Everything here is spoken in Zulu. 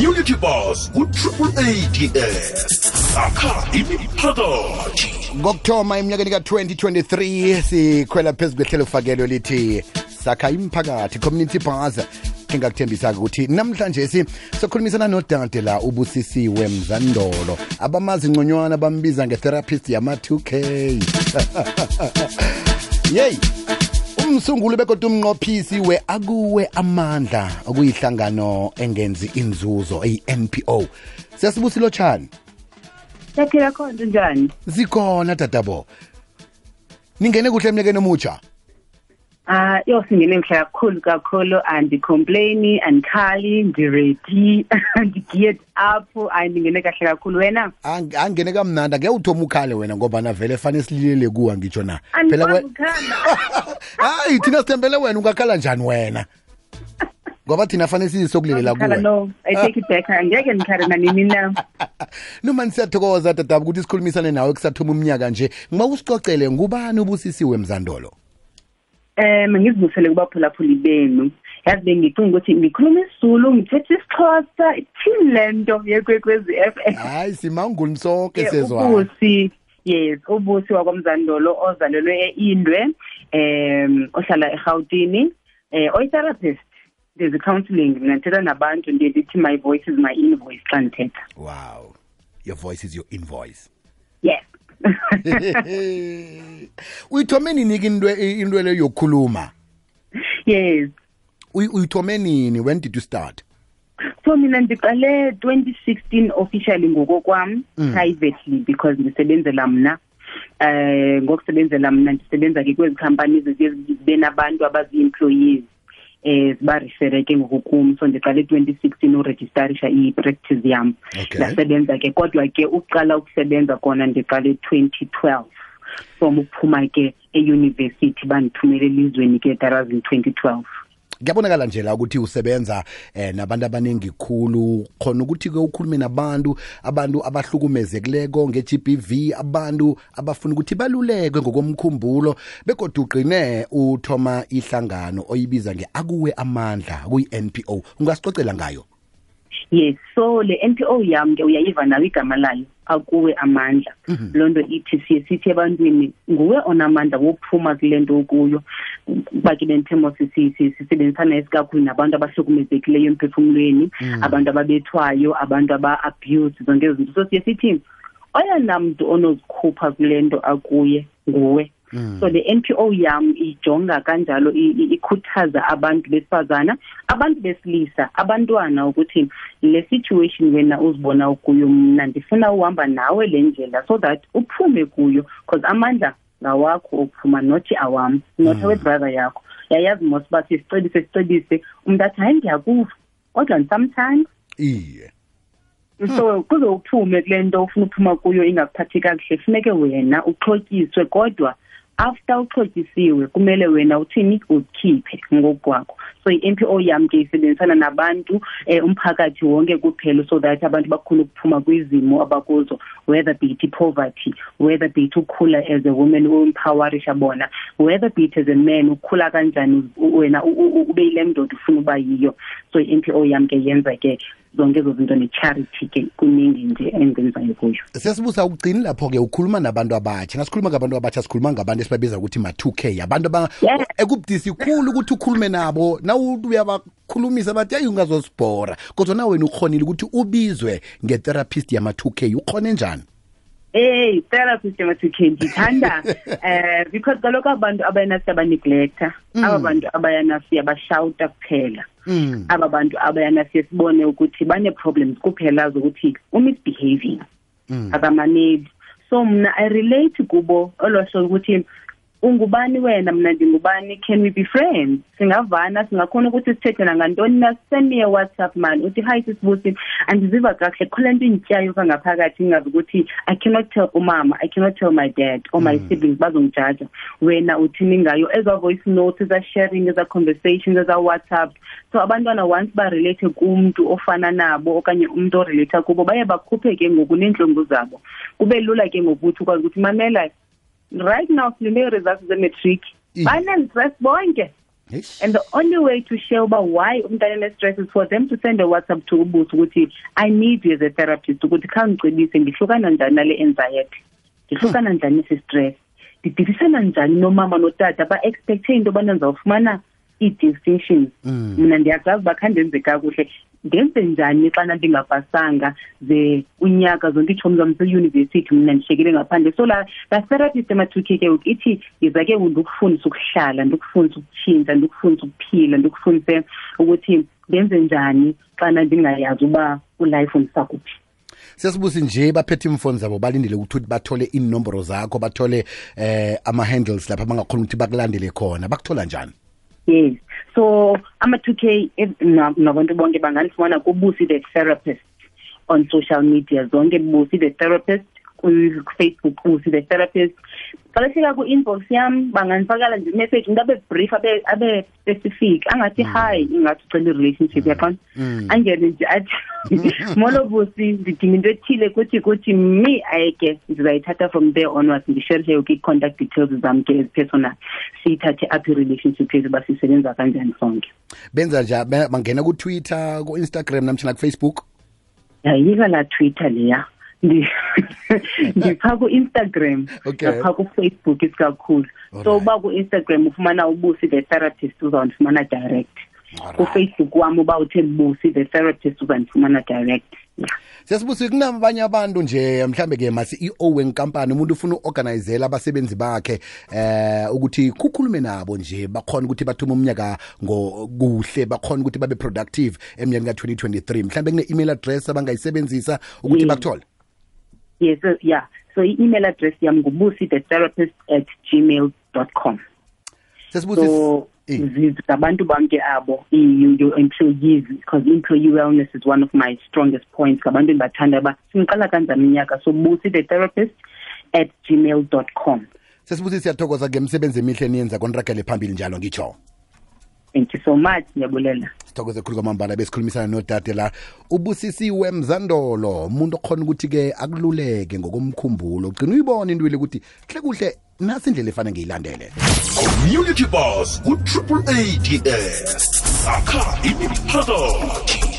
unity bus ku-triple ads sakha imiphakathi. Ngokuthoma eminyakeni ka-2023 sikhwela phezu kwehlelo fakelo lithi sakha imiphakathi community bus engakuthembisa-ke ukuthi namhlanje si sokhulumisana nodade la ubusisiwe mzandolo abamazi ngconywana bambiza nge-therapist yama-2k yeyi umsunguli bekodwa umnqophisi we akuwe amandla okuyihlangano engenzi inzuzo eyi-npo siyasibusilo tshani Saphila khona njani? zikhona dadabo ningene kuhle emnyakeni omutsha? Ah, yo singene mhla kakhulu kakhulu andicomplaini andikhali ndiready ndigeared up andingene kahle kakhulu. Wena? Ang- angene kamnandi ake uthoma ukhale wena ngoba navele fane sililele kuwa ngitsho na. Phela we- hayi thina sithembele wena ungakhala njani wena? Ngoba thina fane siyisokulilela Ngikhala, kuwe. no i take it back angeke ndikhale nanini na. Siyathokoza dadaba ukuthi sikhulumisane nawe kusathoma umnyaka nje. Ngiba usicocele ngubani ubusisiwe mzandolo um ngizibusele kubaphulaphuli benu. Yazi bengicinga ukuthi ngikhuluma isizulu ngithethe isixhosa ithini le nto yekwekwezi f m? Hayi simanguli sonke Yeah, sezwana ubusi yes ubusi wakwamzandolo ozalelwe eindwe um ohlala egautini um oyi-therapist there's a counseling. Mina ndithetha nabantu ndiye ndithi my voice is my invoice xa ndithetha wow your voice is your invoice. yes uyithome nini-ke into into leyo yokukhuluma? Yes. Uyi- uyithome nini? When did you start? So mina ndiqale 2016 officially ngokokwam privately because ndisebenzela mna eh ngokusebenzela mna ndisebenza ke kwezi companies eziye zibe nabantu abazi-employees. Eh zibarefere ke ngokukum so ndiqale twenty sixteen urejistarisha i-practice yam. Ndasebenza ke kodwa ke ukuqala ukusebenza kona ndiqale 2012 from ukuphuma ke eyunivesithi bandithumele elizweni ke that was in 2012 kuyabonakala nje la ukuthi usebenza eh nabantu abaningi khulu. Khona ukuthi ke ukhulume nabantu abantu abahlukumezekileko nge-GBV abantu abafuna ukuthi balulekwe ngokomkhumbulo begodwa ugqine uthoma ihlangano oyibiza nge-akuwe amandla kuyi-npo ungasicocela ngayo? Yes so le NPO yam ke uyayiva nawe igama layo. Akuwe amandla. Loo nto ithi siye sithi ebantwini nguwe onamandla wokuphuma kule nto okuyo kuba ke lentemo sisebenzisana esikakhulu nabantu abahlukumezekileyo emphefumlweni abantu ababethwayo abantu aba-abuse zonke ezo zinto. So siye sithi oyena mntu onozikhupha kule nto akuye nguwe. So le NPO yam ijonga kanjalo ikhuthaza abantu besifazana abantu besilisa abantwana ukuthi le situation wena uzibona ukuyo mna ndifuna uhamba nawe le ndlela so that uphume kuyo because amandla ngawakho okuphuma nothi awam not awebrother yakho yayazi mos uba sisicebise sicebise umntu athi hayi ndiyakuva. Kodwa sometimes iye. So kuze uphume kule nto ufuna uphuma kuyo ingakuphathi kakuhle. Funeke wena uxhotyiswe kodwa after uxhotyisiwe kumele wena uthini? Uzikhiphe ngokwakho. So i-npo yam ke isebenzisana nabantu um umphakathi wonke kuphela so that abantu bakhona ukuphuma kwizimo abakuzo whether be it i-poverty whether be it ukukhula as a woman uempowerisha bona whether be it as a man ukhula kanjani u- wena u- u- ube yile ndoda ufuna uba yiyo. So i-npo yam ke yenza ke zonke ezo zinto ne-charity ke kuningi nje engenzayo kuyo. Siyasibusa ugcini lapho-ke ukhuluma nabantu abatsha nasikhuluma ngabantu abatsha sikhuluma ngabantu esibabiza ukuthi ma-two k. Abantu aba- ekubudisi khulu ukuthi ukhulume nabo. Na uyabakhulumisa bathi hayi ungazosibhora. Kodwa na wena ukhonile ukuthi ubizwe nge-therapist yama-2 k ukhone njani Hey, therapist yama-2K ndithanda eh because kaloku abantu abayana siyabaneglecta aba bantu abayana siyabashawuta kuphela. Mm. aba bantu abayana siye sibone ukuthi bane-problems kuphela zokuthi umisbehaving akamaneli so mna i relate kubo olwasho ukuthi ungubani wena? Mna ndingubani? Can we be friends? Singavana singakhona ukuthi sithethe nangantoni na? Send me a whatsapp man. Uthi hayi sisibusi andiziva kakuhle. Khole nto indityayo kangaphakathi ingazi ukuthi i cannot tell umama i cannot tell my dad or my siblings bazongijaja. Wena uthini ngayo eza voice notes eza sharing eza conversations eza whatsapp so abantwana once barelate kumntu ofana nabo okanye umntu orelate kubo baye bakhuphe ke ngoku neentlungu zabo. Kube lula ke ngokuthi ukwazi ukuthi mamela right now silinde ii-results ze-matric. I- banee-stress bonke. And the only way to share about why umntana ne-stress is for them to send a whatsapp to ubuso ukuthi i need you as a therapist ukuthi khangicebise ngihlukana njani nale anxiety? Ngihlukana njani nesi-stress ndidilisana njani nomama notata? Ba-expecthe into yobana ndizawufumana ii-distinctions mna ndiyazazi uba khange ndenze kakuhle ndenze njani xana ndingapasanga ze unyaka zonke iitshomi zam seyunivesithi mna ndihlekele ngaphandle? So la la therapist ema-two k ke ngoku ithi yiza ke ndikufundisa ukuhlala ndikufundisa ukutshintsha ndikufundisa ukuphila ndikufundise ukuthi ndenze njani xana ndingayazi uba ulife ndisakuphi siyasibusi nje baphethe imfoni zabo balindele ukuthi bathole inomboro zakho bathole eh ama-handles lapha bangakhona ukuthi bakulandele khona. Bakuthola njani? Yes. So ama-two k nabantu bonke bangandifumana kubusi the therapist on social media. Zonke busi the therapist ku-facebook busi the therapist. Xa befika ku-inbox yam bangandifakela nje imessage umntu abe brief abe abe specific angathi hi ingathi ucela i-relationship yaqona angene nje athi molo busi ndidinga into ethile kuthi kuthi me ayeke ndizayithatha from there onwards ndisherishe yoke i-contact details zam ke personal. Siyithathe apha i-relationship yethu uba sisebenza kanjani sonke. Benza njani bangena ku-twitter ku-instagram namtshana ku-facebook? Yayika la twitter leya. Ndiphaa ku-instagram. Naphaa kufacebook isikakhulu so uba ku-instagram ufumana ubusi the therapist uzawundifumana direct. Kufacebook wam uba uthe busi the therapist uzandifumana direct. Yeah. siyasibusi kunabanye abantu nje mhlambe ke masi i-o enkampani umuntu ufuna u-organizela abasebenzi bakhe eh ukuthi kukhulume nabo nje bakhona ukuthi bathume umnyaka ngokuhle bakhona ukuthi babe productive eminyakeni ka-2023 mhlambe kune-email address abangayisebenzisa ukuthi bakuthole. Yes so, yeah. So i-email address yam ngubusi the therapist at gmail dot com. So abantu zi- ngabantu bonke abo your employees because employee wellness is one of my strongest points. Ngabantu endibathanda ba sindiqala kanjani iminyaka. So busi the therapist at gmail dot com. Sesibuthi siyathokoza ngemsebenzi emihle niyenza konragele phambili njalo ngitsho. Thank you so much ndiyabulela sithokoze khulu kwamambala besikhulumisana nodade la. Ubusisiwe mzandolo. Umuntu okhona ukuthi-ke akululeke ngokomkhumbulo. Ugcina uyibona intwile ukuthi kuhle kuhle nasi indlela efane ngiyilandele. Community bus ku-triple ads akha imiphakathi.